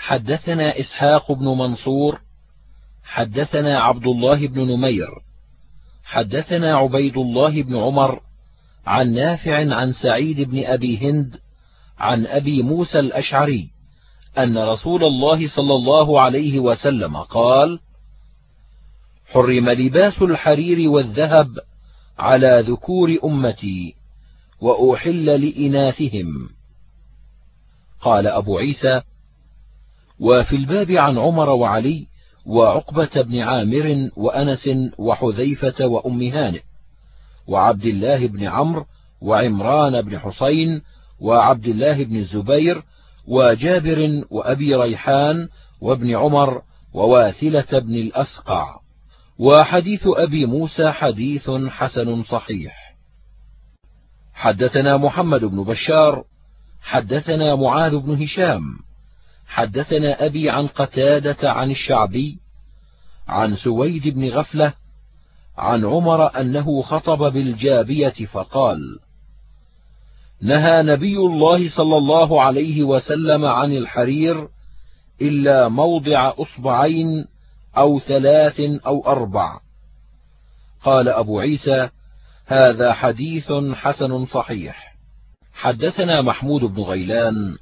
حدثنا إسحاق بن منصور حدثنا عبد الله بن نمير حدثنا عبيد الله بن عمر عن نافع عن سعيد بن أبي هند عن أبي موسى الأشعري أن رسول الله صلى الله عليه وسلم قال حرم لباس الحرير والذهب على ذكور أمتي وأحل لإناثهم. قال أبو عيسى وفي الباب عن عمر وعلي وعقبة بن عامر وأنس وحذيفة وأم هانئ وعبد الله بن عمرو وعمران بن حسين وعبد الله بن الزبير وجابر وأبي ريحان وابن عمر وواثلة بن الأسقع وحديث أبي موسى حديث حسن صحيح. حدثنا محمد بن بشار حدثنا معاذ بن هشام حدثنا أبي عن قتادة عن الشعبي عن سويد بن غفلة عن عمر أنه خطب بالجابية فقال نهى نبي الله صلى الله عليه وسلم عن الحرير إلا موضع أصبعين أو ثلاث أو أربع قال أبو عيسى هذا حديث حسن صحيح حدثنا محمود بن غيلان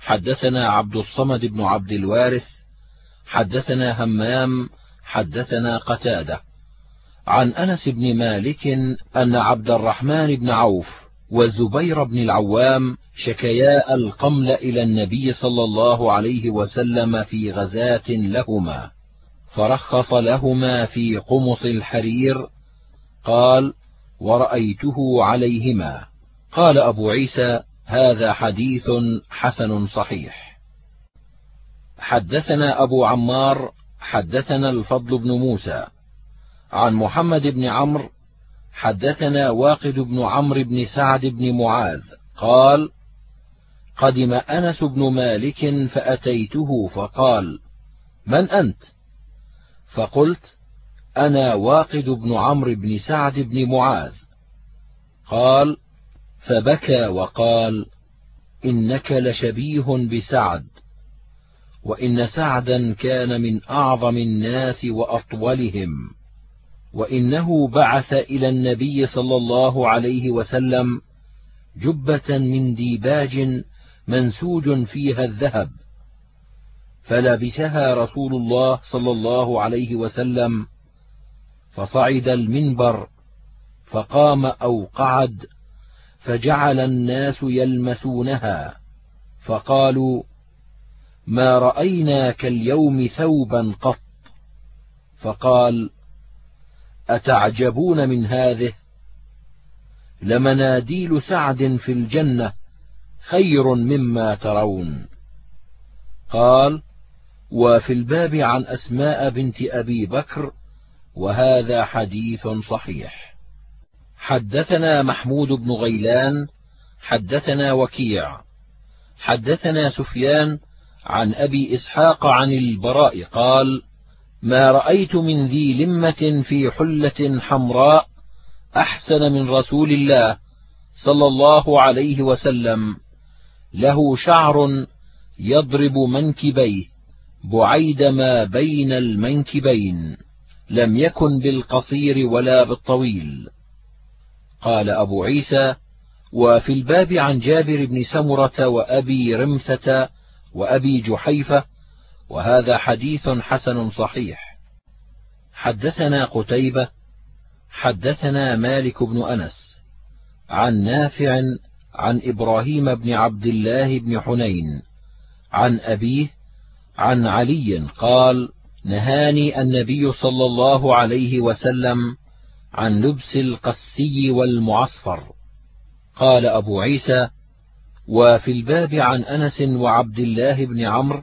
حدثنا عبد الصمد بن عبد الوارث حدثنا همام حدثنا قتادة. عن أنس بن مالك أن عبد الرحمن بن عوف والزبير بن العوام شكيا القمل إلى النبي صلى الله عليه وسلم في غزاة لهما فرخص لهما في قمص الحرير قال ورأيته عليهما. قال أبو عيسى هذا حديث حسن صحيح. حدثنا أبو عمار حدثنا الفضل بن موسى. عن محمد بن عمرو حدثنا واقد بن عمرو بن سعد بن معاذ. قال قدم أنس بن مالك فأتيته فقال من أنت؟ فقلت أنا واقد بن عمرو بن سعد بن معاذ. قال فبكى وقال إنك لشبيه بسعد وإن سعدا كان من أعظم الناس وأطولهم وإنه بعث إلى النبي صلى الله عليه وسلم جبة من ديباج منسوج فيها الذهب فلبسها رسول الله صلى الله عليه وسلم فصعد المنبر فقام أو قعد فجعل الناس يلمسونها. فقالوا ما رأينا كاليوم ثوبا قط. فقال أتعجبون من هذه؟ لمناديل سعد في الجنة خير مما ترون. قال وفي الباب عن أسماء بنت أبي بكر وهذا حديث صحيح. حدثنا محمود بن غيلان حدثنا وكيع حدثنا سفيان عن أبي إسحاق عن البراء قال ما رأيت من ذي لمة في حلة حمراء أحسن من رسول الله صلى الله عليه وسلم له شعر يضرب منكبيه بعيد ما بين المنكبين لم يكن بالقصير ولا بالطويل. قال أبو عيسى وفي الباب عن جابر بن سمرة وأبي رمثة وأبي جحيفة وهذا حديث حسن صحيح. حدثنا قتيبة حدثنا مالك بن أنس عن نافع عن إبراهيم بن عبد الله بن حنين عن أبيه عن علي قال نهاني النبي صلى الله عليه وسلم عن لبس القسي والمعصفر. قال أبو عيسى وفي الباب عن أنس وعبد الله بن عمرو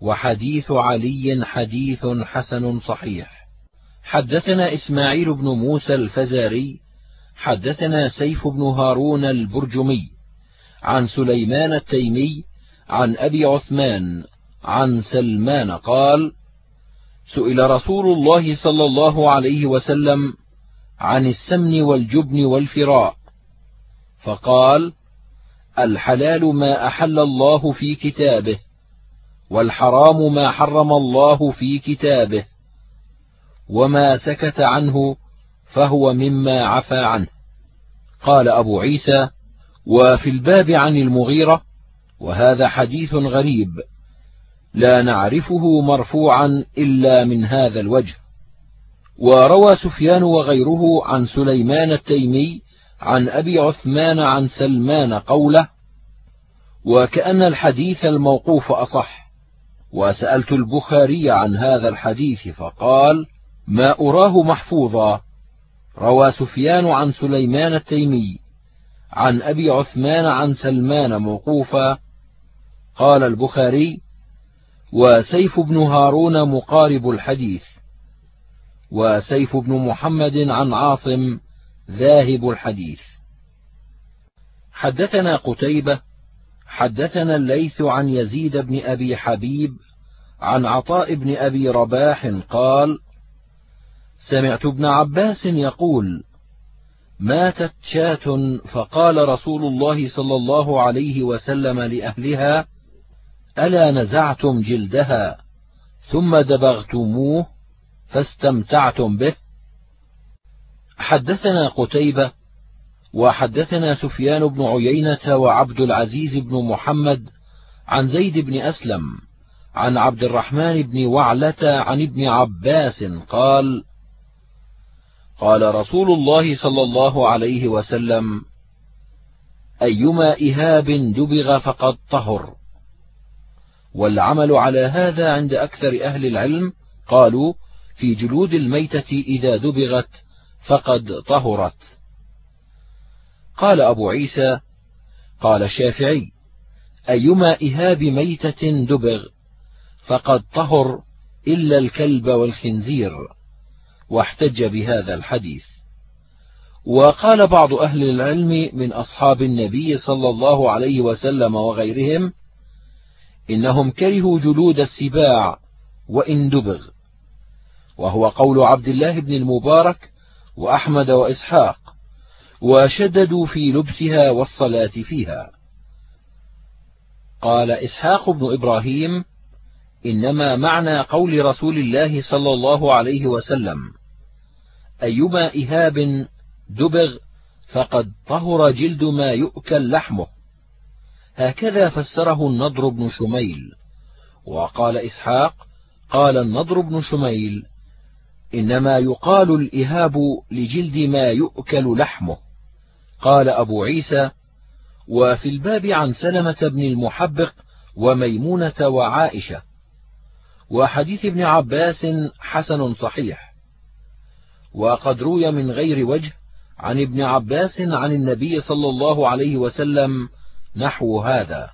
وحديث علي حديث حسن صحيح. حدثنا إسماعيل بن موسى الفزاري حدثنا سيف بن هارون البرجمي عن سليمان التيمي عن أبي عثمان عن سلمان قال سئل رسول الله صلى الله عليه وسلم عن السمن والجبن والفراء. فقال الحلال ما أحل الله في كتابه والحرام ما حرم الله في كتابه. وما سكت عنه فهو مما عفى عنه. قال أبو عيسى وفي الباب عن المغيرة وهذا حديث غريب لا نعرفه مرفوعا إلا من هذا الوجه. وروى سفيان وغيره عن سليمان التيمي عن أبي عثمان عن سلمان قوله وكأن الحديث الموقوف أصح وسألت البخاري عن هذا الحديث فقال ما أراه محفوظا روى سفيان عن سليمان التيمي عن أبي عثمان عن سلمان موقوفا. قال البخاري وسيف بن هارون مقارب الحديث وسيف بن محمد عن عاصم ذاهب الحديث. حدثنا قتيبة حدثنا الليث عن يزيد بن أبي حبيب عن عطاء بن أبي رباح قال سمعت ابن عباس يقول ماتت شاة فقال رسول الله صلى الله عليه وسلم لأهلها ألا نزعتم جلدها ثم دبغتموه فاستمتعتم به. حدثنا قتيبة وحدثنا سفيان بن عيينة وعبد العزيز بن محمد عن زيد بن أسلم عن عبد الرحمن بن وعلة عن ابن عباس قال قال رسول الله صلى الله عليه وسلم أيما إهاب دبغ فقد طهر. والعمل على هذا عند أكثر أهل العلم قالوا في جلود الميتة إذا دبغت فقد طهرت. قال أبو عيسى قال الشافعي أيما إهاب ميتة دبغ فقد طهر إلا الكلب والخنزير واحتج بهذا الحديث. وقال بعض أهل العلم من أصحاب النبي صلى الله عليه وسلم وغيرهم إنهم كرهوا جلود السباع وإن دبغ. وهو قول عبد الله بن المبارك وأحمد وإسحاق وشددوا في لبسها والصلاة فيها. قال إسحاق بن إبراهيم إنما معنى قول رسول الله صلى الله عليه وسلم أيما إهاب دبغ فقد طهر جلد ما يؤكل لحمه. هكذا فسره النضر بن شميل. وقال إسحاق قال النضر بن شميل إنما يقال الإهاب لجلد ما يؤكل لحمه. قال أبو عيسى وفي الباب عن سلمة بن المحبق وميمونة وعائشة. وحديث ابن عباس حسن صحيح. وقد روي من غير وجه عن ابن عباس عن النبي صلى الله عليه وسلم نحو هذا.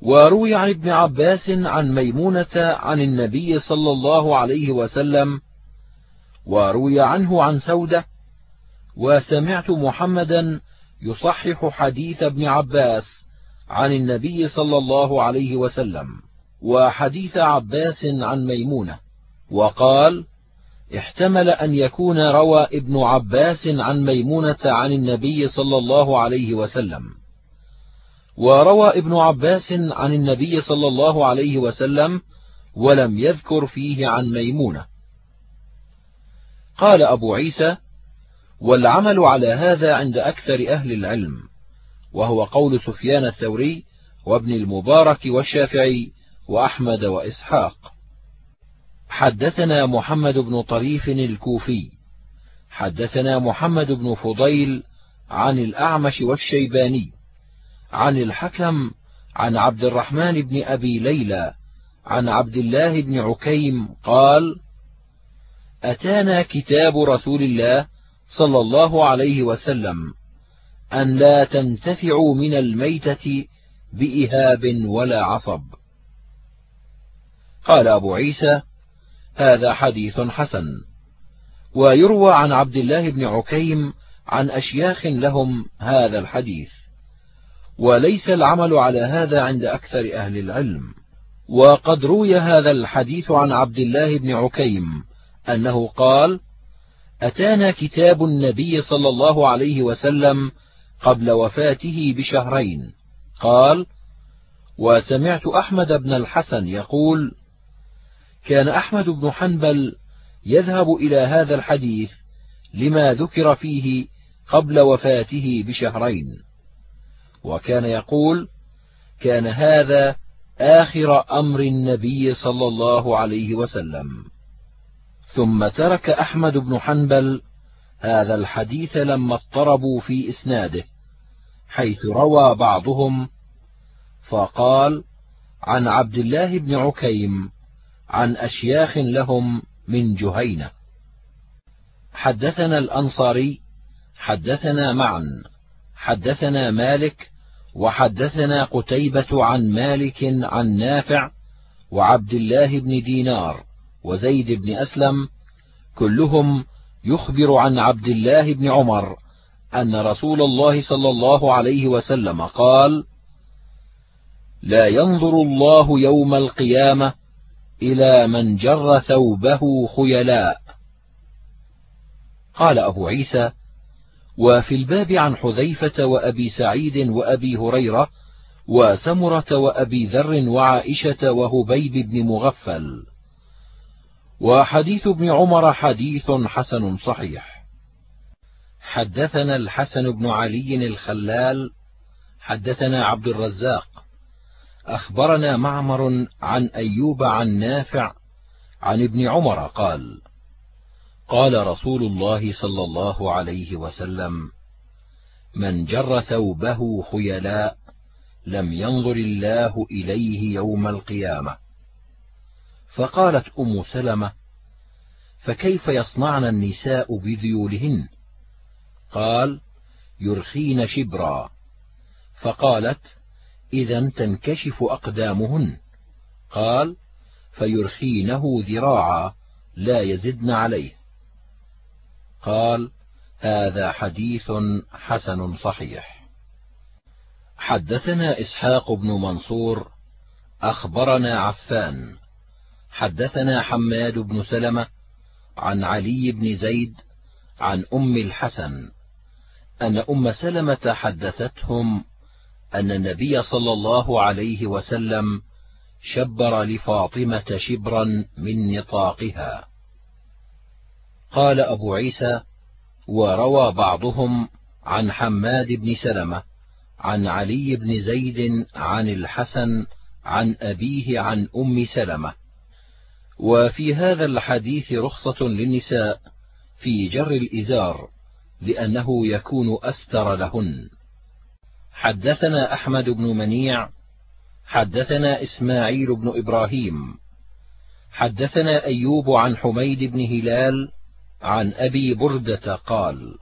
وروي عن ابن عباس عن ميمونة عن النبي صلى الله عليه وسلم وروي عنه عن سودة وسمعت محمدا يصحح حديث ابن عباس عن النبي صلى الله عليه وسلم وحديث عباس عن ميمونة وقال احتمل أن يكون روى ابن عباس عن ميمونة عن النبي صلى الله عليه وسلم. وروى ابن عباس عن النبي صلى الله عليه وسلم ولم يذكر فيه عن ميمونة. قال أبو عيسى والعمل على هذا عند أكثر أهل العلم وهو قول سفيان الثوري وابن المبارك والشافعي وأحمد وإسحاق. حدثنا محمد بن طريف الكوفي حدثنا محمد بن فضيل عن الأعمش والشيباني عن الحكم عن عبد الرحمن بن أبي ليلى عن عبد الله بن عكيم قال أتانا كتاب رسول الله صلى الله عليه وسلم أن لا تنتفعوا من الميتة بإهاب ولا عصب. قال أبو عيسى هذا حديث حسن. ويروى عن عبد الله بن عكيم عن أشياخ لهم هذا الحديث. وليس العمل على هذا عند أكثر أهل العلم. وقد روي هذا الحديث عن عبد الله بن عكيم. أنه قال أتانا كتاب النبي صلى الله عليه وسلم قبل وفاته بشهرين. قال وسمعت أحمد بن الحسن يقول كان أحمد بن حنبل يذهب إلى هذا الحديث لما ذكر فيه قبل وفاته بشهرين. وكان يقول كان هذا آخر أمر النبي صلى الله عليه وسلم. ثم ترك أحمد بن حنبل هذا الحديث لما اضطربوا في إسناده حيث روى بعضهم فقال عن عبد الله بن عكيم عن أشياخ لهم من جهينة. حدثنا الأنصاري حدثنا معا حدثنا مالك وحدثنا قتيبة عن مالك عن نافع وعبد الله بن دينار. وزيد بن أسلم كلهم يخبر عن عبد الله بن عمر أن رسول الله صلى الله عليه وسلم قال: لا ينظر الله يوم القيامة إلى من جر ثوبه خيلاء. قال أبو عيسى: وفي الباب عن حذيفة وأبي سعيد وأبي هريرة وسمرة وأبي ذر وعائشة وهبيب بن مغفل وحديث ابن عمر حديث حسن صحيح. حدثنا الحسن بن علي الخلال حدثنا عبد الرزاق. أخبرنا معمر عن أيوب عن نافع عن ابن عمر قال قال رسول الله صلى الله عليه وسلم من جر ثوبه خيلاء لم ينظر الله إليه يوم القيامة. فقالت أم سلمة فكيف يصنعن النساء بذيولهن؟ قال يرخين شبرا. فقالت اذا تنكشف أقدامهن. قال فيرخينه ذراعا لا يزدن عليه. قال هذا حديث حسن صحيح. حدثنا إسحاق بن منصور أخبرنا عفان حدثنا حماد بن سلمة عن علي بن زيد عن أم الحسن أن أم سلمة حدثتهم أن النبي صلى الله عليه وسلم شبر لفاطمة شبرا من نطاقها. قال أبو عيسى وروى بعضهم عن حماد بن سلمة عن علي بن زيد عن الحسن عن أبيه عن أم سلمة. وفي هذا الحديث رخصة للنساء في جر الإزار لأنه يكون أستر لهن. حدثنا أحمد بن منيع حدثنا إسماعيل بن إبراهيم حدثنا أيوب عن حميد بن هلال عن أبي بردة قال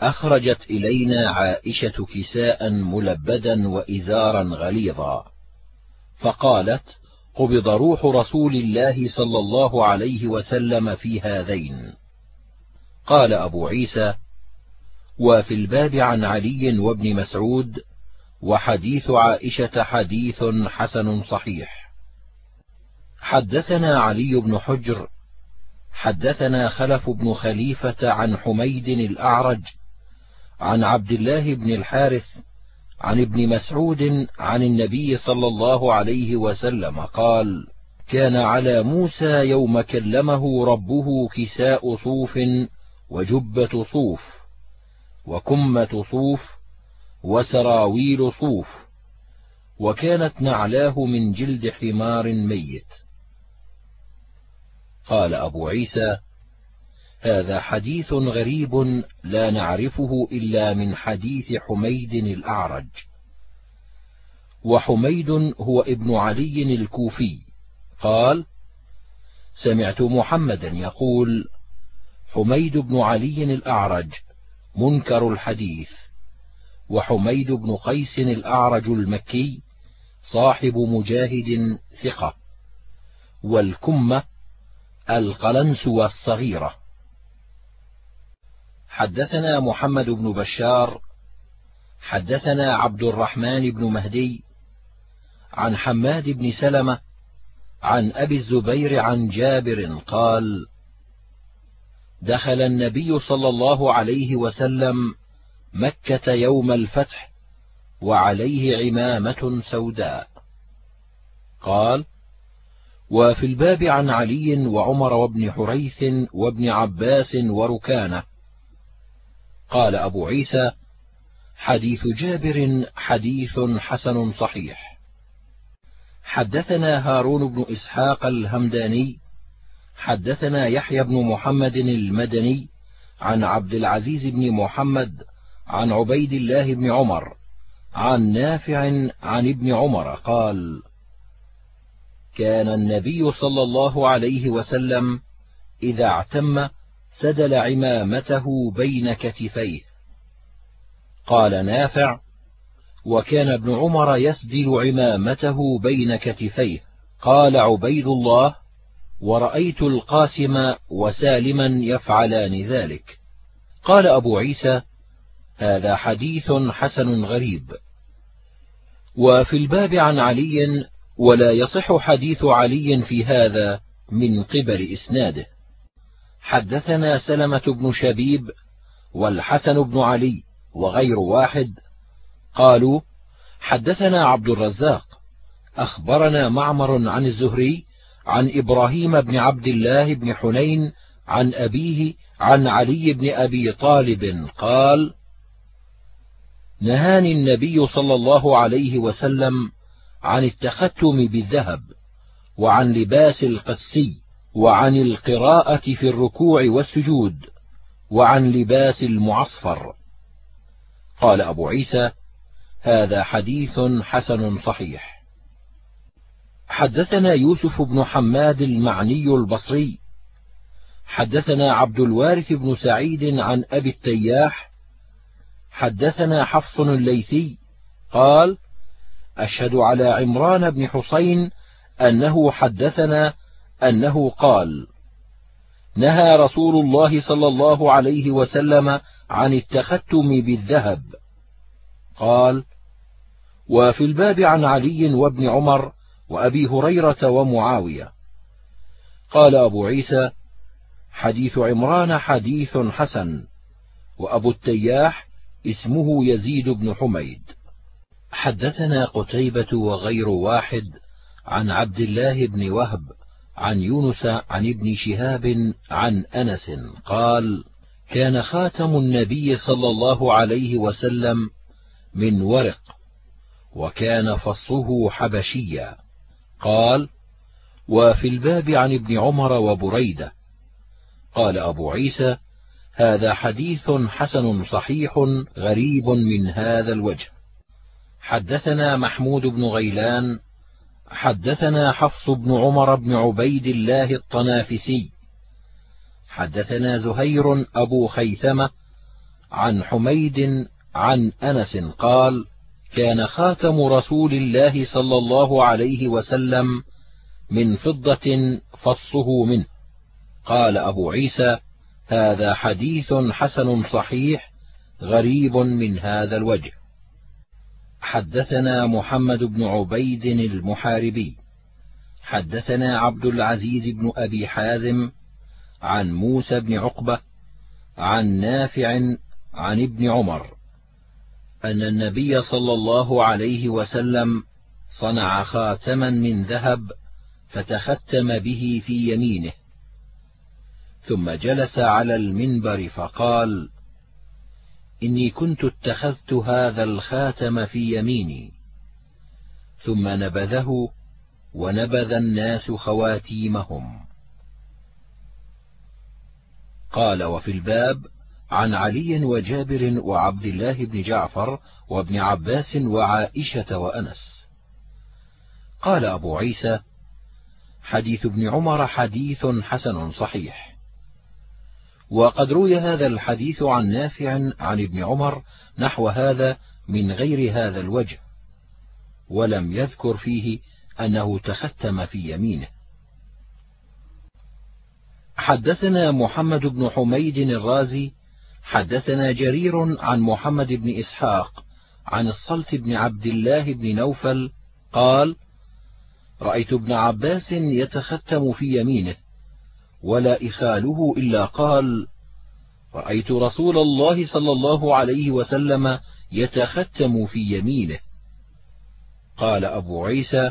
أخرجت إلينا عائشة كساء ملبدا وإزارا غليظا فقالت قبض روح رسول الله صلى الله عليه وسلم في هذين. قال أبو عيسى وفي الباب عن علي وابن مسعود وحديث عائشة حديث حسن صحيح. حدثنا علي بن حجر حدثنا خلف بن خليفة عن حميد الأعرج عن عبد الله بن الحارث عن ابن مسعود عن النبي صلى الله عليه وسلم قال: كان على موسى يوم كلمه ربه كساء صوف وجبة صوف وكمة صوف وسراويل صوف وكانت نعلاه من جلد حمار ميت. قال أبو عيسى هذا حديث غريب لا نعرفه إلا من حديث حميد الأعرج. وحميد هو ابن علي الكوفي. قال سمعت محمدا يقول حميد بن علي الأعرج منكر الحديث. وحميد بن قيس الأعرج المكي صاحب مجاهد ثقة. والكمة القلنسوة الصغيرة حدثنا محمد بن بشار حدثنا عبد الرحمن بن مهدي عن حماد بن سلمة عن أبي الزبير عن جابر قال دخل النبي صلى الله عليه وسلم مكة يوم الفتح وعليه عمامة سوداء. قال وفي الباب عن علي وعمر وابن حريث وابن عباس وركانة قال أبو عيسى حديث جابر حديث حسن صحيح. حدثنا هارون بن إسحاق الهمداني حدثنا يحيى بن محمد المدني عن عبد العزيز بن محمد عن عبيد الله بن عمر عن نافع عن ابن عمر قال كان النبي صلى الله عليه وسلم إذا اعتم سدل عمامته بين كتفيه. قال نافع وكان ابن عمر يسدل عمامته بين كتفيه. قال عبيد الله ورأيت القاسم وسالما يفعلان ذلك. قال أبو عيسى هذا حديث حسن غريب. وفي الباب عن علي ولا يصح حديث علي في هذا من قبل إسناده. حدثنا سلمة بن شبيب والحسن بن علي وغير واحد. قالوا حدثنا عبد الرزاق أخبرنا معمر عن الزهري عن إبراهيم بن عبد الله بن حنين عن أبيه عن علي بن أبي طالب قال نهاني النبي صلى الله عليه وسلم عن التختم بالذهب وعن لباس القسي وعن القراءة في الركوع والسجود وعن لباس المعصفر. قال أبو عيسى هذا حديث حسن صحيح. حدثنا يوسف بن حماد المعني البصري. حدثنا عبد الوارث بن سعيد عن أبي التياح. حدثنا حفص الليثي. قال أشهد على عمران بن حسين أنه حدثنا أنه قال نهى رسول الله صلى الله عليه وسلم عن التختم بالذهب. قال وفي الباب عن علي وابن عمر وأبي هريرة ومعاوية. قال أبو عيسى حديث عمران حديث حسن وأبو التياح اسمه يزيد بن حميد. حدثنا قتيبة وغير واحد عن عبد الله بن وهب عن يونس عن ابن شهاب عن أنس قال كان خاتم النبي صلى الله عليه وسلم من ورق وكان فصه حبشيا قال وفي الباب عن ابن عمر وبريدة. قال أبو عيسى هذا حديث حسن صحيح غريب من هذا الوجه. حدثنا محمود بن غيلان حدثنا حفص بن عمر بن عبيد الله الطنافسي. حدثنا زهير أبو خيثمة عن حميد عن أنس قال كان خاتم رسول الله صلى الله عليه وسلم من فضة فصه منه. قال أبو عيسى هذا حديث حسن صحيح غريب من هذا الوجه. حدثنا محمد بن عبيد المحاربي. حدثنا عبد العزيز بن أبي حازم عن موسى بن عقبة عن نافع عن ابن عمر أن النبي صلى الله عليه وسلم صنع خاتما من ذهب فتختم به في يمينه. ثم جلس على المنبر فقال إني كنت اتخذت هذا الخاتم في يميني. ثم نبذه ونبذ الناس خواتيمهم. قال وفي الباب عن علي وجابر وعبد الله بن جعفر وابن عباس وعائشة وأنس. قال أبو عيسى حديث ابن عمر حديث حسن صحيح. وقد روي هذا الحديث عن نافع عن ابن عمر نحو هذا من غير هذا الوجه ولم يذكر فيه أنه تختم في يمينه. حدثنا محمد بن حميد الرازي حدثنا جرير عن محمد بن إسحاق عن الصلت بن عبد الله بن نوفل قال رأيت ابن عباس يتختم في يمينه ولا اخاله إلا قال رأيت رسول الله صلى الله عليه وسلم يتختم في يمينه. قال أبو عيسى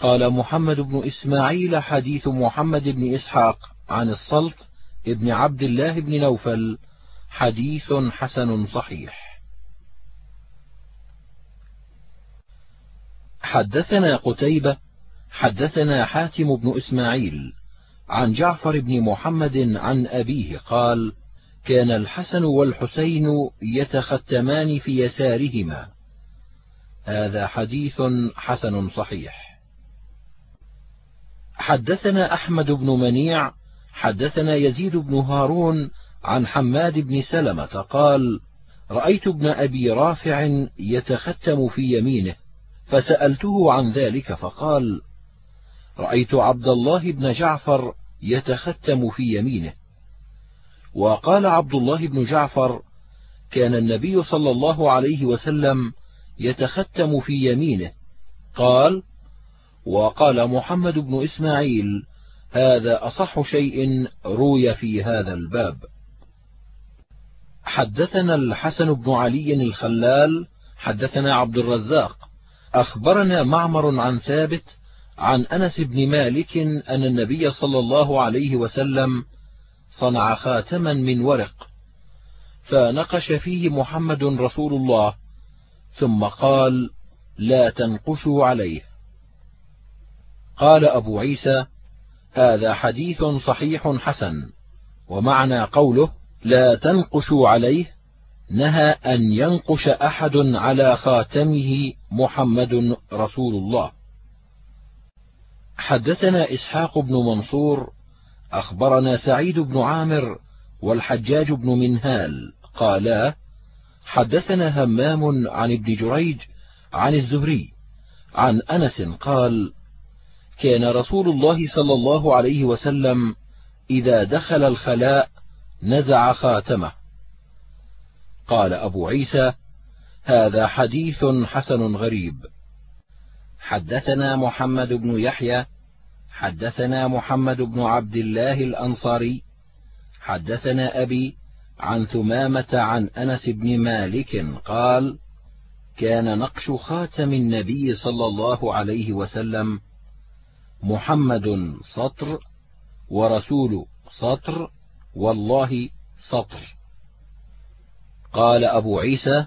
قال محمد بن إسماعيل حديث محمد بن إسحاق عن الصلت ابن عبد الله بن نوفل حديث حسن صحيح. حدثنا قتيبة حدثنا حاتم بن إسماعيل عن جعفر بن محمد عن أبيه قال كان الحسن والحسين يتختمان في يسارهما. هذا حديث حسن صحيح. حدثنا أحمد بن منيع حدثنا يزيد بن هارون عن حماد بن سلمة قال رأيت ابن أبي رافع يتختم في يمينه فسألته عن ذلك فقال رأيت عبد الله بن جعفر يتختم في يمينه. وقال عبد الله بن جعفر كان النبي صلى الله عليه وسلم يتختم في يمينه. قال وقال محمد بن إسماعيل هذا أصح شيء روي في هذا الباب. حدثنا الحسن بن علي الخلال حدثنا عبد الرزاق أخبرنا معمر عن ثابت عن أنس بن مالك أن النبي صلى الله عليه وسلم صنع خاتما من ورق فنقش فيه محمد رسول الله ثم قال لا تنقشوا عليه قال أبو عيسى هذا حديث صحيح حسن ومعنى قوله لا تنقشوا عليه نهى أن ينقش أحد على خاتمه محمد رسول الله. حدثنا إسحاق بن منصور أخبرنا سعيد بن عامر والحجاج بن منهال قالا حدثنا همام عن ابن جريج عن الزهري عن أنس قال كان رسول الله صلى الله عليه وسلم إذا دخل الخلاء نزع خاتمه. قال أبو عيسى هذا حديث حسن غريب. حدثنا محمد بن يحيى حدثنا محمد بن عبد الله الأنصاري حدثنا أبي عن ثمامة عن أنس بن مالك قال كان نقش خاتم النبي صلى الله عليه وسلم محمد سطر ورسول سطر والله سطر. قال أبو عيسى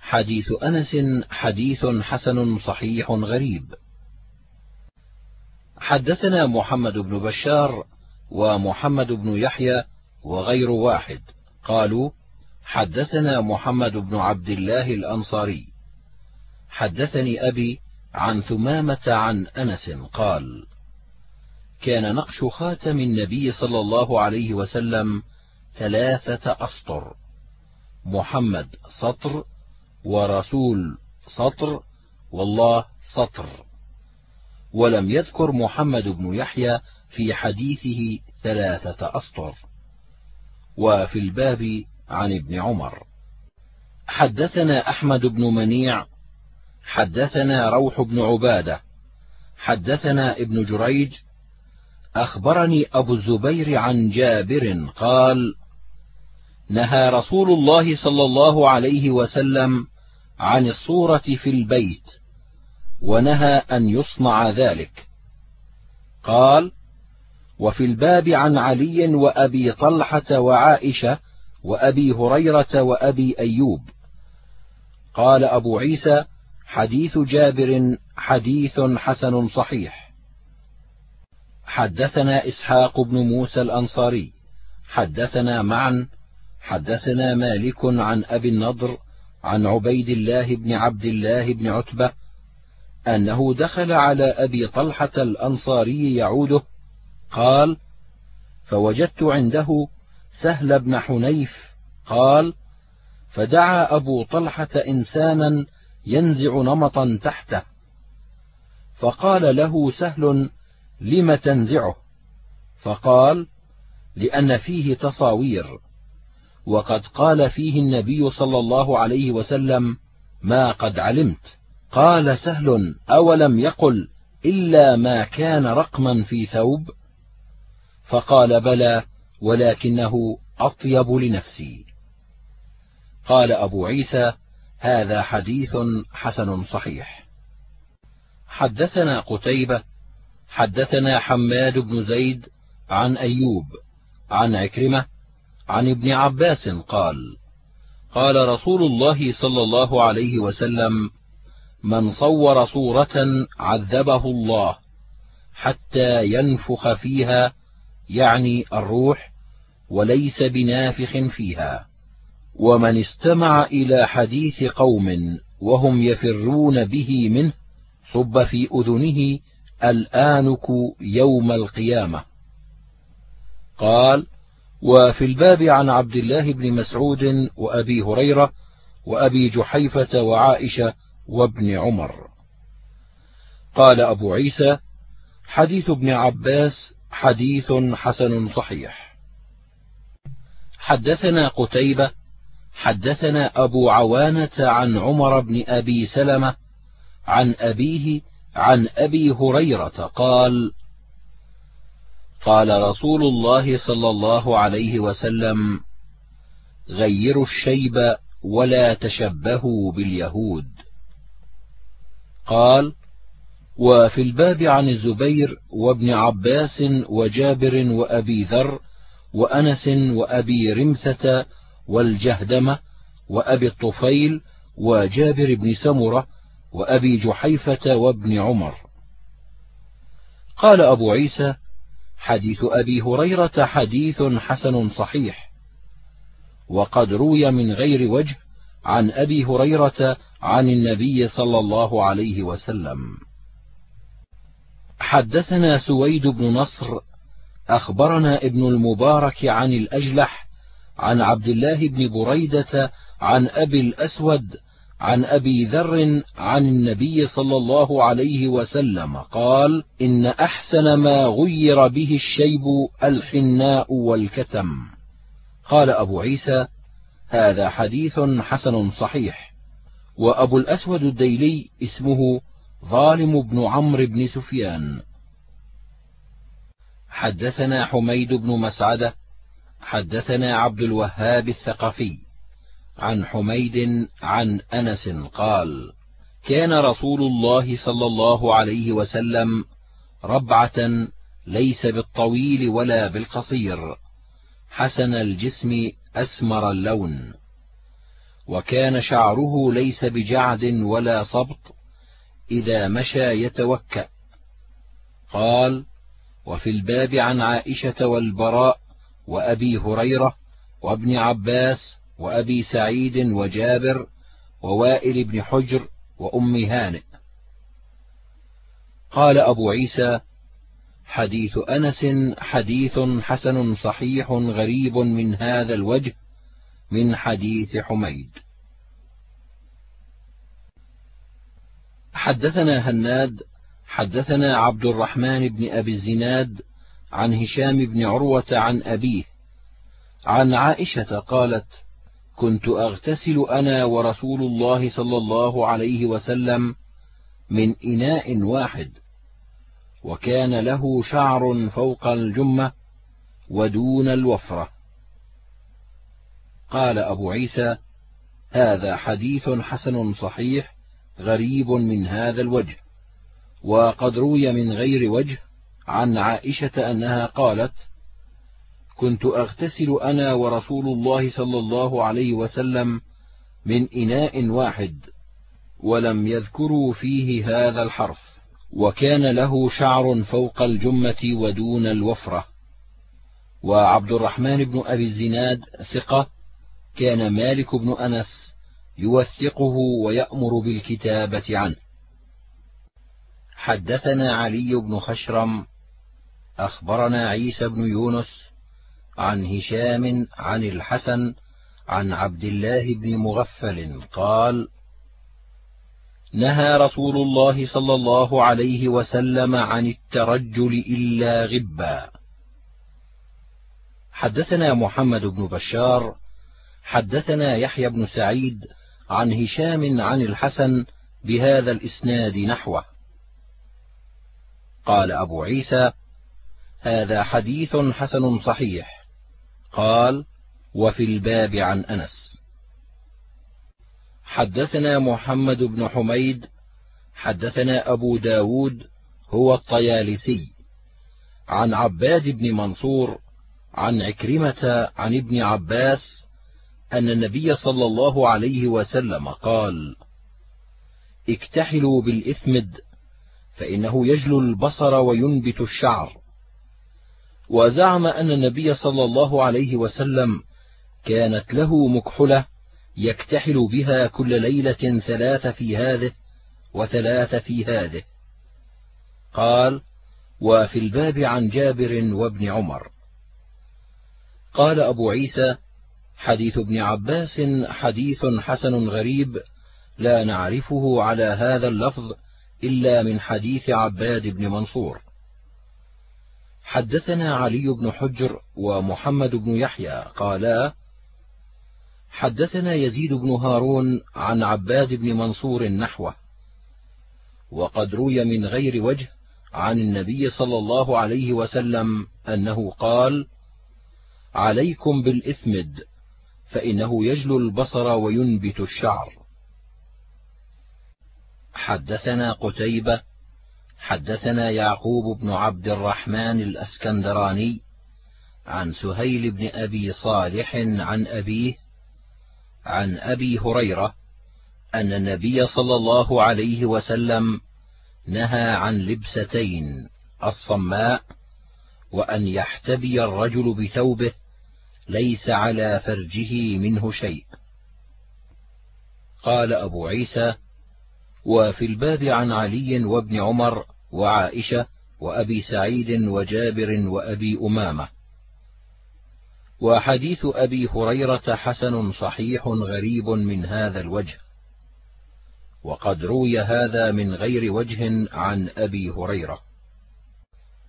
حديث أنس حديث حسن صحيح غريب. حدثنا محمد بن بشار ومحمد بن يحيى وغير واحد. قالوا حدثنا محمد بن عبد الله الأنصاري. حدثني أبي عن ثمامة عن أنس قال كان نقش خاتم النبي صلى الله عليه وسلم ثلاثة أسطر. محمد سطر ورسول سطر والله سطر. ولم يذكر محمد بن يحيى في حديثه ثلاثة أسطر. وفي الباب عن ابن عمر. حدثنا أحمد بن منيع حدثنا روح بن عبادة حدثنا ابن جريج أخبرني أبو الزبير عن جابر قال نهى رسول الله صلى الله عليه وسلم عن الصورة في البيت ونهى أن يصنع ذلك. قال وفي الباب عن علي وأبي طلحة وعائشة وأبي هريرة وأبي أيوب. قال أبو عيسى حديث جابر حديث حسن صحيح. حدثنا إسحاق بن موسى الأنصاري حدثنا معا حدثنا مالك عن أبي النضر عن عبيد الله بن عبد الله بن عتبة أنه دخل على أبي طلحة الأنصاري يعوده قال فوجدت عنده سهل بن حنيف قال فدعا أبو طلحة إنسانا ينزع نمطا تحته فقال له سهل لم تنزعه؟ فقال لأن فيه تصاوير. وقد قال فيه النبي صلى الله عليه وسلم ما قد علمت. قال سهل أولم يقل إلا ما كان رقما في ثوب؟ فقال بلى ولكنه أطيب لنفسي. قال أبو عيسى هذا حديث حسن صحيح. حدثنا قتيبة حدثنا حماد بن زيد عن أيوب عن عكرمة عن ابن عباس قال قال رسول الله صلى الله عليه وسلم من صور صورة عذبه الله حتى ينفخ فيها يعني الروح وليس بنافخ فيها. ومن استمع إلى حديث قوم وهم يفرون به منه صب في أذنه الآنك يوم القيامة. قال وفي الباب عن عبد الله بن مسعود وأبي هريرة وأبي جحيفة وعائشة وابن عمر. قال أبو عيسى حديث ابن عباس حديث حسن صحيح. حدثنا قتيبة حدثنا أبو عوانة عن عمر بن أبي سلمة عن أبيه عن أبي هريرة قال قال رسول الله صلى الله عليه وسلم غيروا الشيب ولا تشبهوا باليهود. قال وفي الباب عن الزبير وابن عباس وجابر وأبي ذر وأنس وأبي رمثة والجهدمة وأبي الطفيل وجابر بن سمرة وأبي جحيفة وابن عمر. قال أبو عيسى حديث أبي هريرة حديث حسن صحيح. وقد روي من غير وجه عن أبي هريرة عن النبي صلى الله عليه وسلم. حدثنا سويد بن نصر أخبرنا ابن المبارك عن الأجلح عن عبد الله بن بريدة عن أبي الأسود عن أبي ذر عن النبي صلى الله عليه وسلم قال إن أحسن ما غير به الشيب الحناء والكتم. قال أبو عيسى هذا حديث حسن صحيح. وأبو الأسود الديلي اسمه ظالم بن عمرو بن سفيان. حدثنا حميد بن مسعدة حدثنا عبد الوهاب الثقفي. عن حميد عن أنس قال كان رسول الله صلى الله عليه وسلم ربعة ليس بالطويل ولا بالقصير حسن الجسم أسمر اللون. وكان شعره ليس بجعد ولا صبط إذا مشى يتوكأ. قال وفي الباب عن عائشة والبراء وأبي هريرة وابن عباس وأبي سعيد وجابر ووائل بن حجر وأم هانئ. قال أبو عيسى حديث أنس حديث حسن صحيح غريب من هذا الوجه من حديث حميد. حدثنا هناد حدثنا عبد الرحمن بن أبي الزناد عن هشام بن عروة عن أبيه عن عائشة قالت كنت أغتسل أنا ورسول الله صلى الله عليه وسلم من إناء واحد وكان له شعر فوق الجمة ودون الوفرة. قال أبو عيسى هذا حديث حسن صحيح غريب من هذا الوجه وقد روي من غير وجه عن عائشة أنها قالت كنت أغتسل أنا ورسول الله صلى الله عليه وسلم من إناء واحد ولم يذكروا فيه هذا الحرف وكان له شعر فوق الجمة ودون الوفرة. وعبد الرحمن بن أبي الزناد ثقة كان مالك بن أنس يوثقه ويأمر بالكتابة عنه. حدثنا علي بن خشرم أخبرنا عيسى بن يونس عن هشام عن الحسن عن عبد الله بن مغفل قال نهى رسول الله صلى الله عليه وسلم عن الترجل إلا غبا. حدثنا محمد بن بشار حدثنا يحيى بن سعيد عن هشام عن الحسن بهذا الإسناد نحوه. قال أبو عيسى هذا حديث حسن صحيح. قال وفي الباب عن أنس حدثنا محمد بن حميد حدثنا أبو داود هو الطيالسي عن عباد بن منصور عن عكرمة عن ابن عباس أن النبي صلى الله عليه وسلم قال: اكتحلوا بالإثمد فإنه يجلو البصر وينبت الشعر. وزعم أن النبي صلى الله عليه وسلم كانت له مكحلة يكتحل بها كل ليلة ثلاث في هذه وثلاث في هذه. قال: وفي الباب عن جابر وابن عمر. قال أبو عيسى: حديث ابن عباس حديث حسن غريب لا نعرفه على هذا اللفظ إلا من حديث عباد بن منصور. حدثنا علي بن حجر ومحمد بن يحيى قالا: حدثنا يزيد بن هارون عن عباد بن منصور نحوه، وقد روي من غير وجه عن النبي صلى الله عليه وسلم أنه قال: عليكم بالإثمد فإنه يجلو البصر وينبت الشعر. حدثنا قتيبة حدثنا يعقوب بن عبد الرحمن الأسكندراني عن سهيل بن أبي صالح عن أبيه عن أبي هريرة أن النبي صلى الله عليه وسلم نهى عن لبستين الصماء وأن يحتبي الرجل بثوبه ليس على فرجه منه شيء. قال أبو عيسى وفي الباب عن علي وابن عمر وعائشة وأبي سعيد وجابر وأبي أمامة. وحديث أبي هريرة حسن صحيح غريب من هذا الوجه. وقد روي هذا من غير وجه عن أبي هريرة.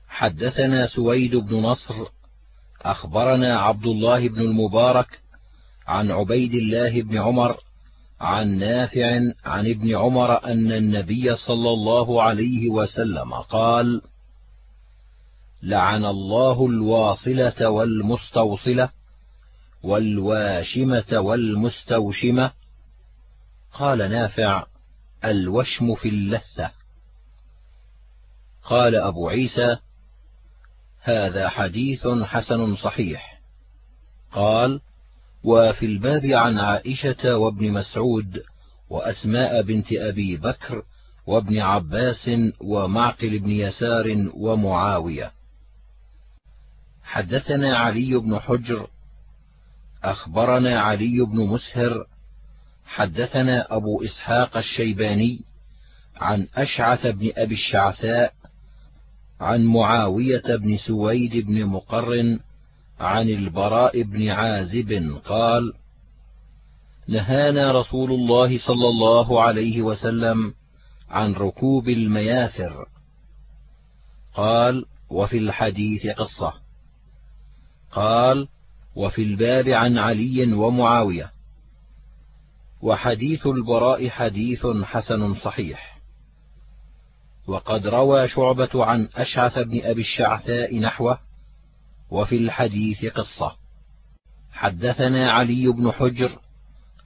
حدثنا سويد بن نصر أخبرنا عبد الله بن المبارك عن عبيد الله بن عمر عن نافع عن ابن عمر أن النبي صلى الله عليه وسلم قال: لعن الله الواصلة والمستوصلة والواشمة والمستوشمة قال نافع الوشم في اللثة قال أبو عيسى هذا حديث حسن صحيح قال وفي الباب عن عائشة وابن مسعود وأسماء بنت أبي بكر وابن عباس ومعقل بن يسار ومعاوية. حدثنا علي بن حجر أخبرنا علي بن مسهر حدثنا أبو إسحاق الشيباني عن أشعث بن أبي الشعثاء عن معاوية بن سويد بن مقرن عن البراء بن عازب قال نهانا رسول الله صلى الله عليه وسلم عن ركوب المياثر قال وفي الحديث قصة. قال وفي الباب عن علي ومعاوية. وحديث البراء حديث حسن صحيح. وقد روى شعبة عن أشعث بن أبي الشعثاء نحوه وفي الحديث قصة. حدثنا علي بن حجر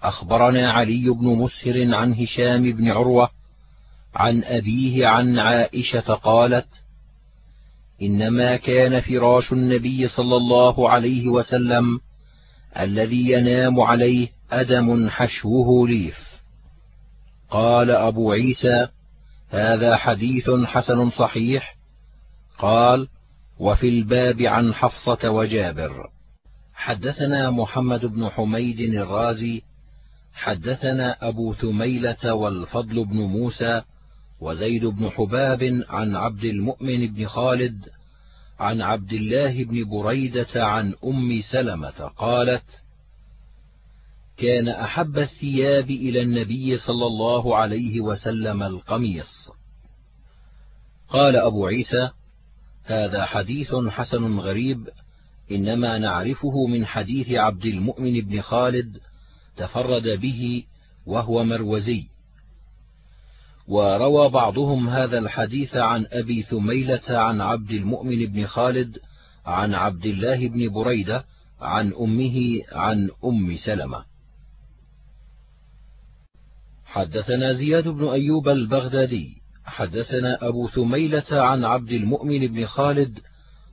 أخبرنا علي بن مسهر عن هشام بن عروة عن أبيه عن عائشة قالت إنما كان فراش النبي صلى الله عليه وسلم الذي ينام عليه أدم حشوه ليف. قال أبو عيسى هذا حديث حسن صحيح. قال وفي الباب عن حفصة وجابر حدثنا محمد بن حميد الرازي حدثنا أبو ثميلة والفضل بن موسى وزيد بن حباب عن عبد المؤمن بن خالد عن عبد الله بن بريدة عن أم سلمة قالت: كان أحب الثياب إلى النبي صلى الله عليه وسلم القميص. قال أبو عيسى: هذا حديث حسن غريب إنما نعرفه من حديث عبد المؤمن بن خالد تفرد به وهو مروزي. وروى بعضهم هذا الحديث عن أبي ثميلة عن عبد المؤمن بن خالد عن عبد الله بن بريدة عن أمه عن أم سلمة. حدثنا زياد بن أيوب البغدادي حدثنا أبو ثميلة عن عبد المؤمن بن خالد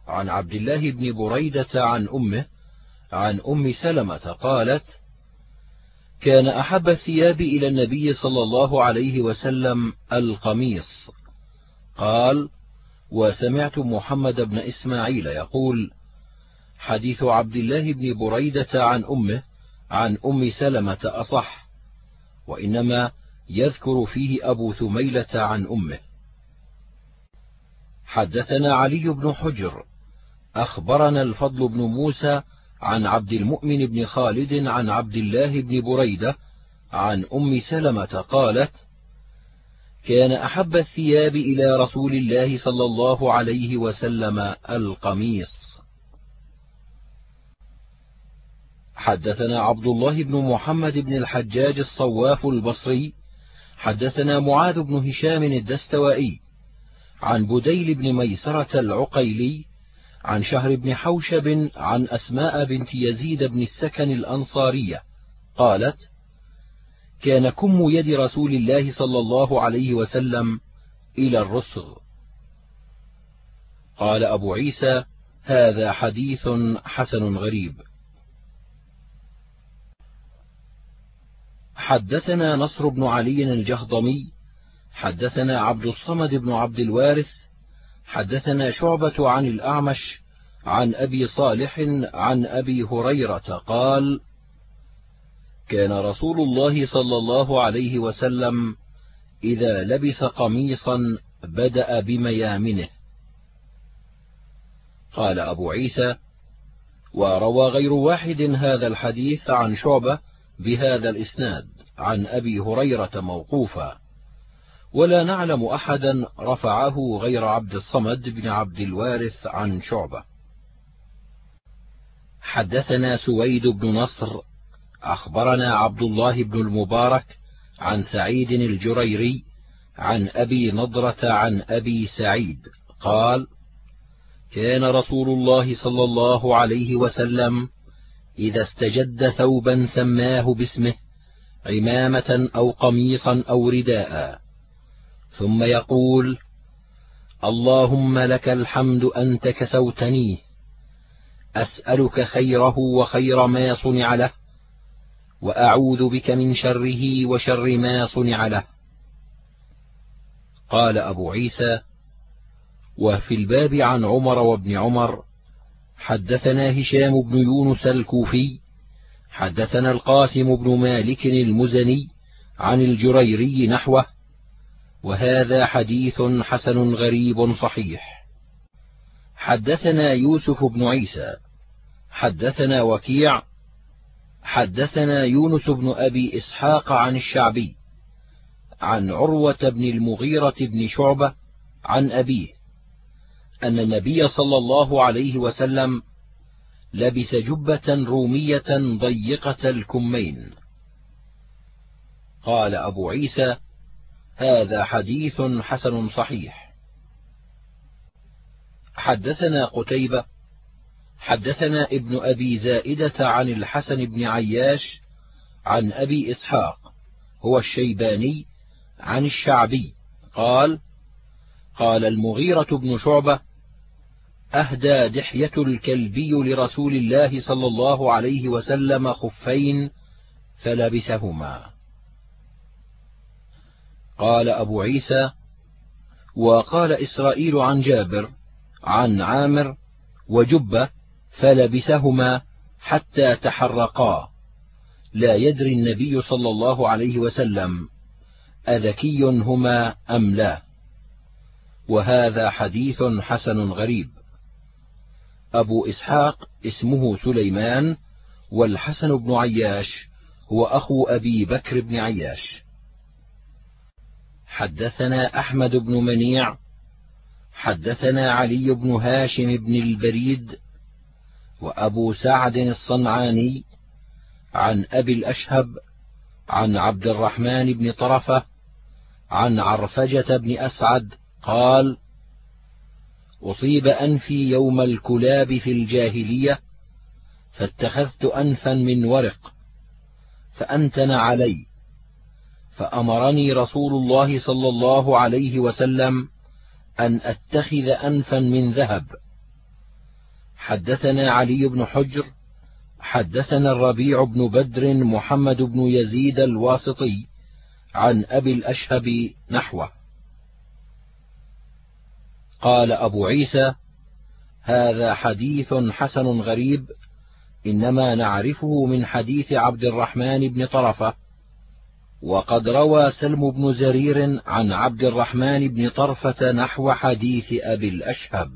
عن عبد الله بن بريدة عن أمه عن أم سلمة قالت كان أحب الثياب إلى النبي صلى الله عليه وسلم القميص. قال وسمعت محمد بن إسماعيل يقول حديث عبد الله بن بريدة عن أمه عن أم سلمة أصح وإنما يذكر فيه أبو ثميلة عن أمه. حدثنا علي بن حجر أخبرنا الفضل بن موسى عن عبد المؤمن بن خالد عن عبد الله بن بريدة عن أم سلمة قالت كان أحب الثياب إلى رسول الله صلى الله عليه وسلم القميص. حدثنا عبد الله بن محمد بن الحجاج الصواف البصري حدثنا معاذ بن هشام الدستوائي عن بديل بن ميسرة العقيلي عن شهر بن حوشب عن أسماء بنت يزيد بن السكن الأنصارية قالت كان كم يد رسول الله صلى الله عليه وسلم إلى الرسغ. قال أبو عيسى هذا حديث حسن غريب. حدثنا نصر بن علي الجهضمي حدثنا عبد الصمد بن عبد الوارث حدثنا شعبة عن الأعمش عن أبي صالح عن أبي هريرة قال: كان رسول الله صلى الله عليه وسلم إذا لبس قميصا بدأ بميامنه. قال أبو عيسى: وروى غير واحد هذا الحديث عن شعبة بهذا الإسناد عن أبي هريرة موقوفا. ولا نعلم أحدا رفعه غير عبد الصمد بن عبد الوارث عن شعبة حدثنا سويد بن نصر أخبرنا عبد الله بن المبارك عن سعيد الجريري عن أبي نضرة عن أبي سعيد قال كان رسول الله صلى الله عليه وسلم إذا استجد ثوبا سماه باسمه عمامة أو قميصا أو رداء. ثم يقول اللهم لك الحمد أنت كسوتنيه أسألك خيره وخير ما صنع له وأعوذ بك من شره وشر ما صنع له. قال أبو عيسى وفي الباب عن عمر وابن عمر حدثنا هشام بن يونس الكوفي حدثنا القاسم بن مالك المزني عن الجريري نحوه وهذا حديث حسن غريب صحيح. حدثنا يوسف بن عيسى حدثنا وكيع حدثنا يونس بن أبي إسحاق عن الشعبي عن عروة بن المغيرة بن شعبة عن أبيه. أن النبي صلى الله عليه وسلم لبس جبة رومية ضيقة الكمين. قال أبو عيسى هذا حديث حسن صحيح. حدثنا قتيبة حدثنا ابن أبي زائدة عن الحسن بن عياش عن أبي إسحاق هو الشيباني عن الشعبي قال قال المغيرة بن شعبة أهدى دحية الكلبي لرسول الله صلى الله عليه وسلم خفين فلبسهما. قال أبو عيسى وقال إسرائيل عن جابر عن عامر وجبة فلبسهما حتى تحرقا. لا يدري النبي صلى الله عليه وسلم أذكي هما أم لا. وهذا حديث حسن غريب. أبو إسحاق اسمه سليمان والحسن بن عياش هو أخو أبي بكر بن عياش. حدثنا أحمد بن منيع حدثنا علي بن هاشم بن البريد وأبو سعد الصنعاني عن أبي الأشهب عن عبد الرحمن بن طرفة عن عرفجة بن أسعد قال أصيب أنفي يوم الكلاب في الجاهلية فاتخذت أنفا من ورق فأنتن علي فأمرني رسول الله صلى الله عليه وسلم أن أتخذ أنفا من ذهب. حدثنا علي بن حجر حدثنا الربيع بن بدر محمد بن يزيد الواسطي عن أبي الأشهب نحوه. قال أبو عيسى هذا حديث حسن غريب إنما نعرفه من حديث عبد الرحمن بن طرفة وقد روى سلم بن زرير عن عبد الرحمن بن طرفة نحو حديث أبي الأشهب.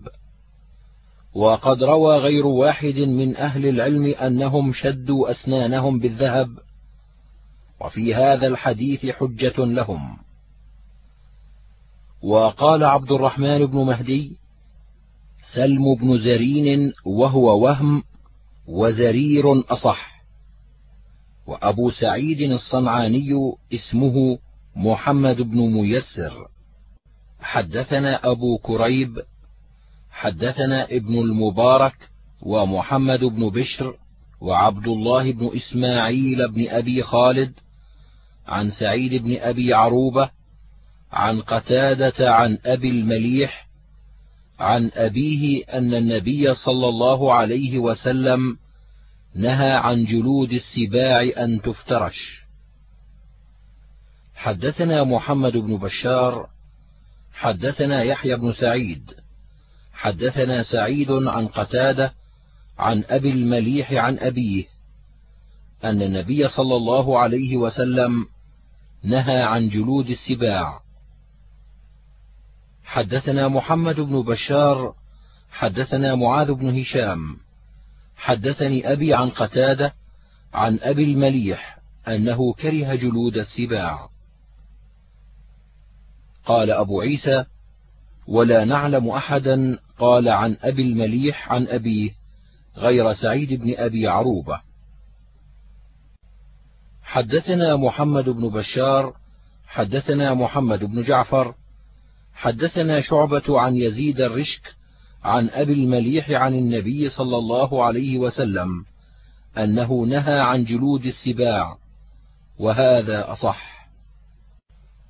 وقد روى غير واحد من أهل العلم أنهم شدوا أسنانهم بالذهب وفي هذا الحديث حجة لهم. وقال عبد الرحمن بن مهدي سلم بن زرين وهو وهم وزرير أصح. وأبو سعيد الصنعاني اسمه محمد بن ميسر. حدثنا أبو كريب حدثنا ابن المبارك ومحمد بن بشر وعبد الله بن إسماعيل بن أبي خالد عن سعيد بن أبي عروبة عن قتادة عن أبي المليح عن أبيه أن النبي صلى الله عليه وسلم نهى عن جلود السباع أن تفترش. حدثنا محمد بن بشار حدثنا يحيى بن سعيد حدثنا سعيد عن قتادة عن أبي المليح عن أبيه أن النبي صلى الله عليه وسلم نهى عن جلود السباع. حدثنا محمد بن بشار حدثنا معاذ بن هشام. حدثني أبي عن قتادة عن أبي المليح أنه كره جلود السباع. قال أبو عيسى ولا نعلم أحدا قال عن أبي المليح عن أبيه غير سعيد بن أبي عروبة. حدثنا محمد بن بشار حدثنا محمد بن جعفر حدثنا شعبة عن يزيد الرشك عن أبي المليح عن النبي صلى الله عليه وسلم أنه نهى عن جلود السباع وهذا أصح.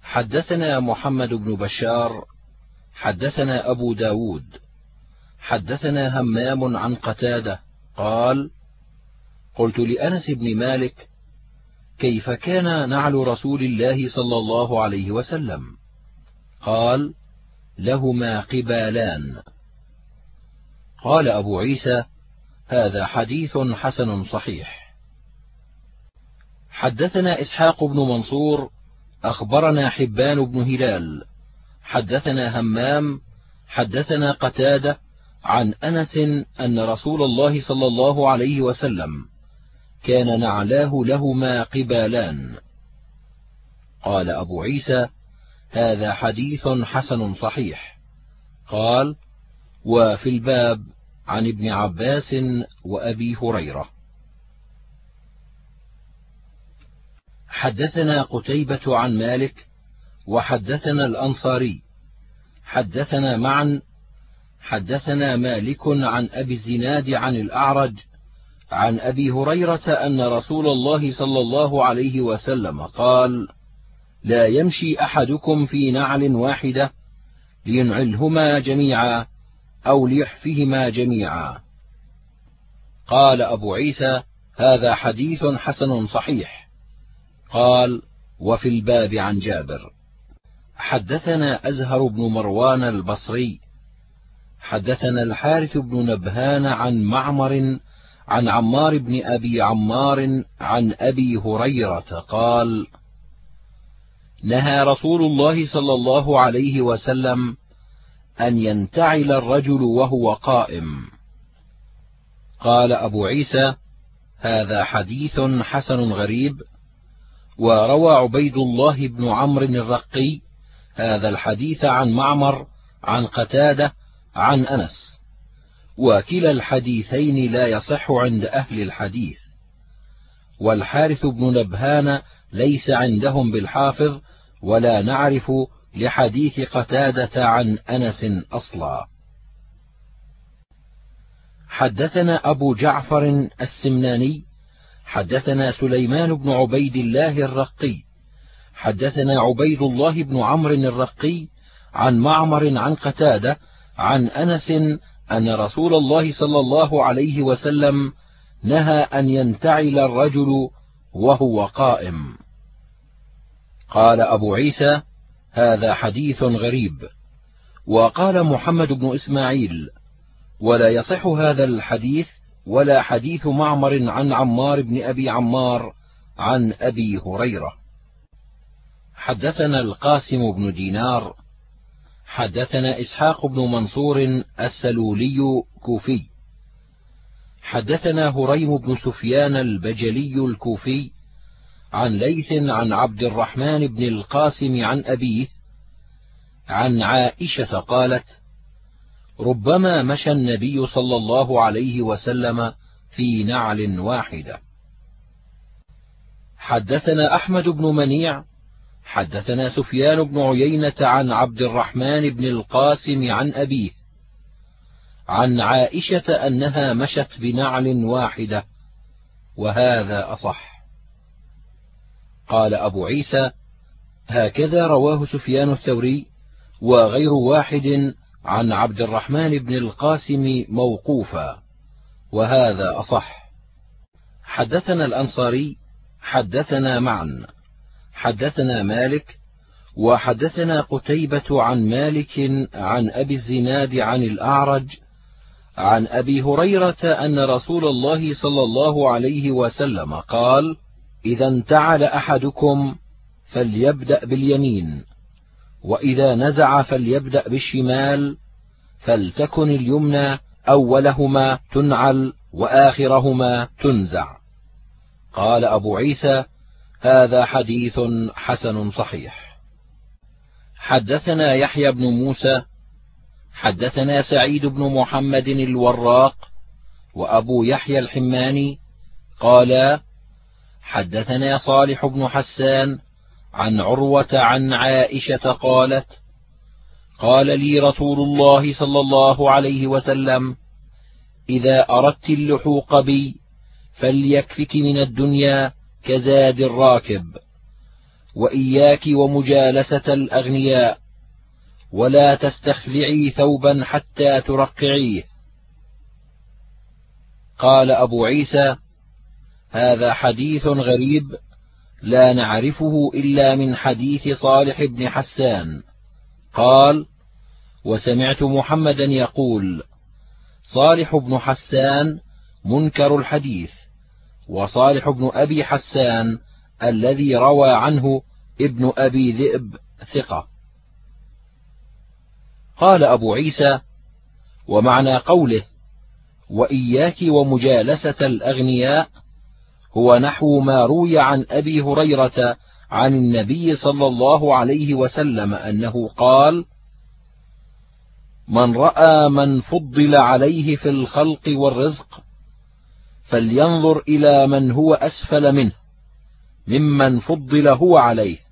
حدثنا محمد بن بشار حدثنا أبو داود حدثنا همام عن قتادة قال قلت لأنس بن مالك كيف كان نعل رسول الله صلى الله عليه وسلم؟ قال لهما قبالان. قال أبو عيسى هذا حديث حسن صحيح. حدثنا إسحاق بن منصور أخبرنا حبان بن هلال. حدثنا همام. حدثنا قتادة عن أنس أن رسول الله صلى الله عليه وسلم كان نعلاه لهما قبالان. قال أبو عيسى هذا حديث حسن صحيح. قال وفي الباب عن ابن عباس وأبي هريرة. حدثنا قتيبة عن مالك وحدثنا الأنصاري. حدثنا معا حدثنا مالك عن أبي الزناد عن الأعرج عن أبي هريرة أن رسول الله صلى الله عليه وسلم قال لا يمشي أحدكم في نعل واحدة لينعلهما جميعا أو ليحفهما جميعا. قال أبو عيسى هذا حديث حسن صحيح. قال وفي الباب عن جابر. حدثنا أزهر بن مروان البصري. حدثنا الحارث بن نبهان عن معمر عن عمار بن أبي عمار عن أبي هريرة قال نهى رسول الله صلى الله عليه وسلم أن ينتعل الرجل وهو قائم. قال أبو عيسى هذا حديث حسن غريب. وروى عبيد الله بن عمرو الرقي هذا الحديث عن معمر عن قتادة عن أنس. وكلا الحديثين لا يصح عند أهل الحديث. والحارث بن نبهان ليس عندهم بالحافظ ولا نعرف لحديث قتادة عن أنس أصلا. حدثنا أبو جعفر السمناني حدثنا سليمان بن عبيد الله الرقي حدثنا عبيد الله بن عمرو الرقي عن معمر عن قتادة عن أنس أن رسول الله صلى الله عليه وسلم نهى أن ينتعل الرجل وهو قائم. قال أبو عيسى هذا حديث غريب. وقال محمد بن إسماعيل ولا يصح هذا الحديث ولا حديث معمر عن عمار بن أبي عمار عن أبي هريرة. حدثنا القاسم بن دينار حدثنا إسحاق بن منصور السلولي كوفي. حدثنا هريم بن سفيان البجلي الكوفي عن ليث عن عبد الرحمن بن القاسم عن أبيه عن عائشة قالت ربما مشى النبي صلى الله عليه وسلم في نعل واحدة. حدثنا أحمد بن منيع حدثنا سفيان بن عيينة عن عبد الرحمن بن القاسم عن أبيه عن عائشة أنها مشت بنعل واحدة وهذا أصح. قال أبو عيسى هكذا رواه سفيان الثوري وغير واحد عن عبد الرحمن بن القاسم موقوفا وهذا أصح. حدثنا الأنصاري حدثنا معا حدثنا مالك وحدثنا قتيبة عن مالك عن أبي الزناد عن الأعرج عن أبي هريرة أن رسول الله صلى الله عليه وسلم قال: إذا انتعل أحدكم فليبدأ باليمين، وإذا نزع فليبدأ بالشمال، فلتكن اليمنى أولهما تنعل وآخرهما تنزع. قال أبو عيسى: هذا حديث حسن صحيح حدثنا يحيى بن موسى حدثنا سعيد بن محمد الوراق وأبو يحيى الحماني قالا حدثنا صالح بن حسان عن عروة عن عائشة قالت قال لي رسول الله صلى الله عليه وسلم إذا أردت اللحوق بي فليكفك من الدنيا كزاد الراكب وإياك ومجالسة الأغنياء. ولا تستخلعي ثوبا حتى ترقعيه. قال أبو عيسى هذا حديث غريب لا نعرفه إلا من حديث صالح بن حسان. قال وسمعت محمدا يقول صالح بن حسان منكر الحديث وصالح بن أبي حسان الذي روى عنه ابن أبي ذئب ثقة. قال أبو عيسى ومعنى قوله وإياك ومجالسة الأغنياء هو نحو ما روي عن أبي هريرة عن النبي صلى الله عليه وسلم أنه قال من رأى من فضل عليه في الخلق والرزق فلينظر إلى من هو أسفل منه ممن فضل هو عليه.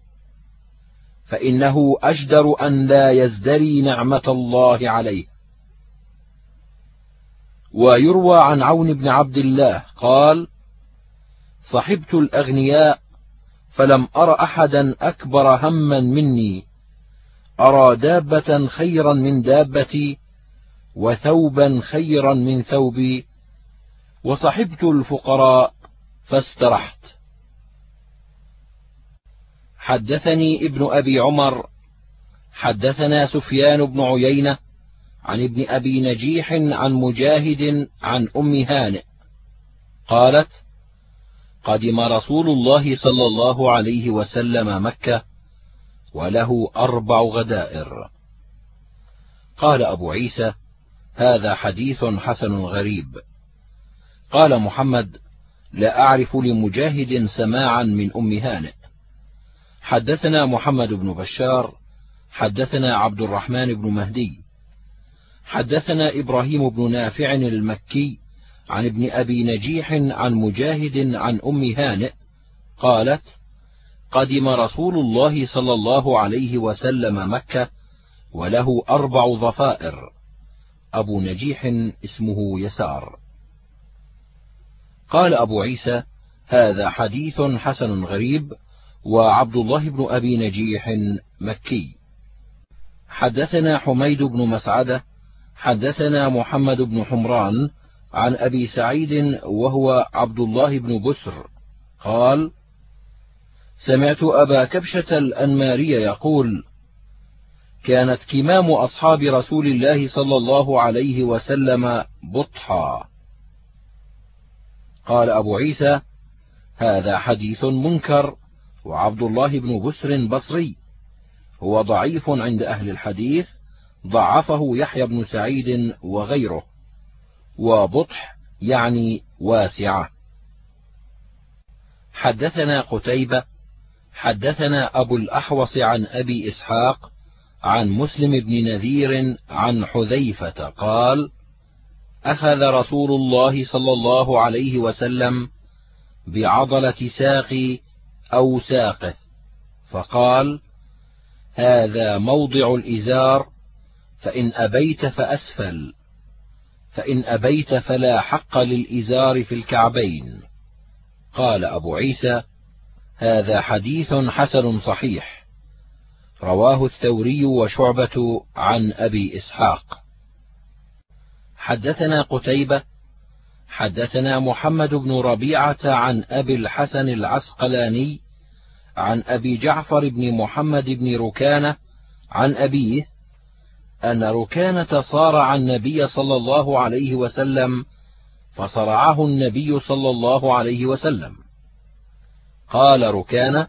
فإنه أجدر أن لا يزدري نعمة الله عليه. ويروى عن عون بن عبد الله قال صحبت الأغنياء فلم أر أحدا أكبر هما مني. أرى دابة خيرا من دابتي وثوبا خيرا من ثوبي. وصحبت الفقراء فاسترحت. حدثني ابن أبي عمر حدثنا سفيان بن عيينة عن ابن أبي نجيح عن مجاهد عن أم هانئ قالت قدم رسول الله صلى الله عليه وسلم مكة وله أربع غدائر. قال أبو عيسى هذا حديث حسن غريب. قال محمد لا أعرف لمجاهد سماعا من أم هانئ. حدثنا محمد بن بشار حدثنا عبد الرحمن بن مهدي حدثنا إبراهيم بن نافع المكي عن ابن أبي نجيح عن مجاهد عن أم هانئ قالت قدم رسول الله صلى الله عليه وسلم مكة وله أربع ظفائر أبو نجيح اسمه يسار. قال أبو عيسى هذا حديث حسن غريب وعبد الله بن أبي نجيح مكي. حدثنا حميد بن مسعدة حدثنا محمد بن حمران عن أبي سعيد وهو عبد الله بن بسر قال سمعت أبا كبشة الأنماري يقول كانت كمام أصحاب رسول الله صلى الله عليه وسلم بطحا. قال أبو عيسى هذا حديث منكر. وعبد الله بن بسر بصري هو ضعيف عند أهل الحديث ضعفه يحيى بن سعيد وغيره. وبطح يعني واسعة. حدثنا قتيبة حدثنا أبو الأحوص عن أبي إسحاق عن مسلم بن نذير عن حذيفة قال أخذ رسول الله صلى الله عليه وسلم بعضلة ساقي أو ساقه. فقال هذا موضع الإزار فإن أبيت فأسفل. فإن أبيت فلا حق للإزار في الكعبين. قال أبو عيسى هذا حديث حسن صحيح. رواه الثوري وشعبة عن أبي إسحاق. حدثنا قتيبة حدثنا محمد بن ربيعة عن أبي الحسن العسقلاني عن أبي جعفر بن محمد بن ركانة عن أبيه أن ركانة صارع النبي صلى الله عليه وسلم فصرعه النبي صلى الله عليه وسلم. قال ركانة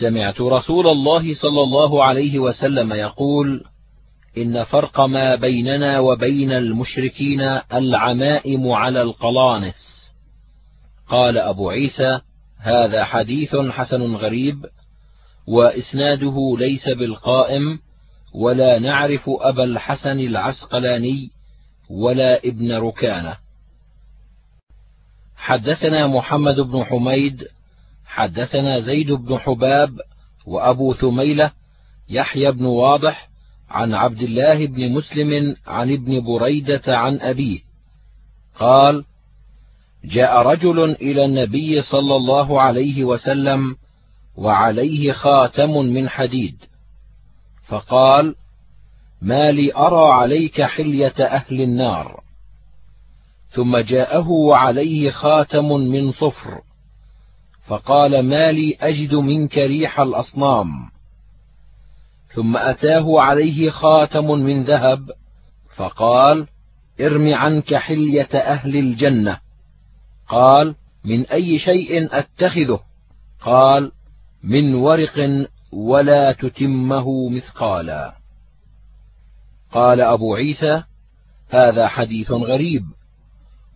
سمعت رسول الله صلى الله عليه وسلم يقول إن فرق ما بيننا وبين المشركين العمائم على القلانس. قال أبو عيسى هذا حديث حسن غريب وإسناده ليس بالقائم ولا نعرف أبا الحسن العسقلاني ولا ابن ركانة. حدثنا محمد بن حميد حدثنا زيد بن حباب وأبو ثميلة يحيى بن واضح عن عبد الله بن مسلم عن ابن بريدة عن أبيه. قال جاء رجل إلى النبي صلى الله عليه وسلم وعليه خاتم من حديد. فقال ما لي أرى عليك حلية أهل النار. ثم جاءه وعليه خاتم من صفر. فقال ما لي أجد منك ريح الأصنام. ثم أتاه عليه خاتم من ذهب فقال ارم عنك حلية أهل الجنة. قال من أي شيء أتخذه؟ قال من ورق ولا تتمه مثقالا. قال أبو عيسى هذا حديث غريب.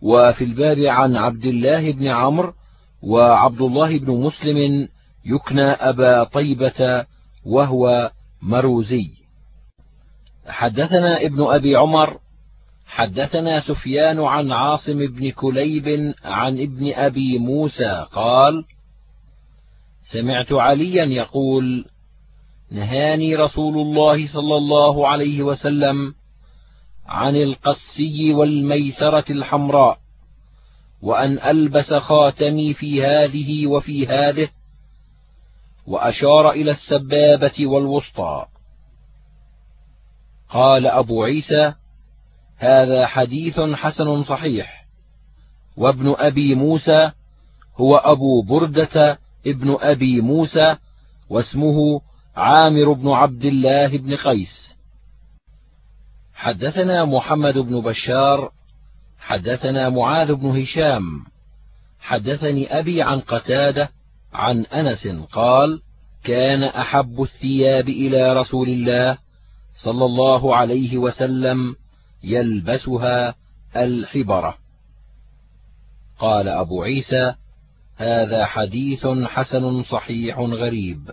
وفي الباب عن عبد الله بن عمرو وعبد الله بن مسلم يكنى أبا طيبة وهو مروزي. حدثنا ابن أبي عمر حدثنا سفيان عن عاصم بن كليب عن ابن أبي موسى قال سمعت عليا يقول نهاني رسول الله صلى الله عليه وسلم عن القسي والميثرة الحمراء وأن ألبس خاتمي في هذه وفي هذه وأشار إلى السبابة والوسطى. قال أبو عيسى هذا حديث حسن صحيح. وابن أبي موسى هو أبو بردة ابن أبي موسى واسمه عامر بن عبد الله بن قيس. حدثنا محمد بن بشار حدثنا معاذ بن هشام حدثني أبي عن قتادة عن أنس قال كان أحب الثياب إلى رسول الله صلى الله عليه وسلم يلبسها الحبرة. قال أبو عيسى هذا حديث حسن صحيح غريب.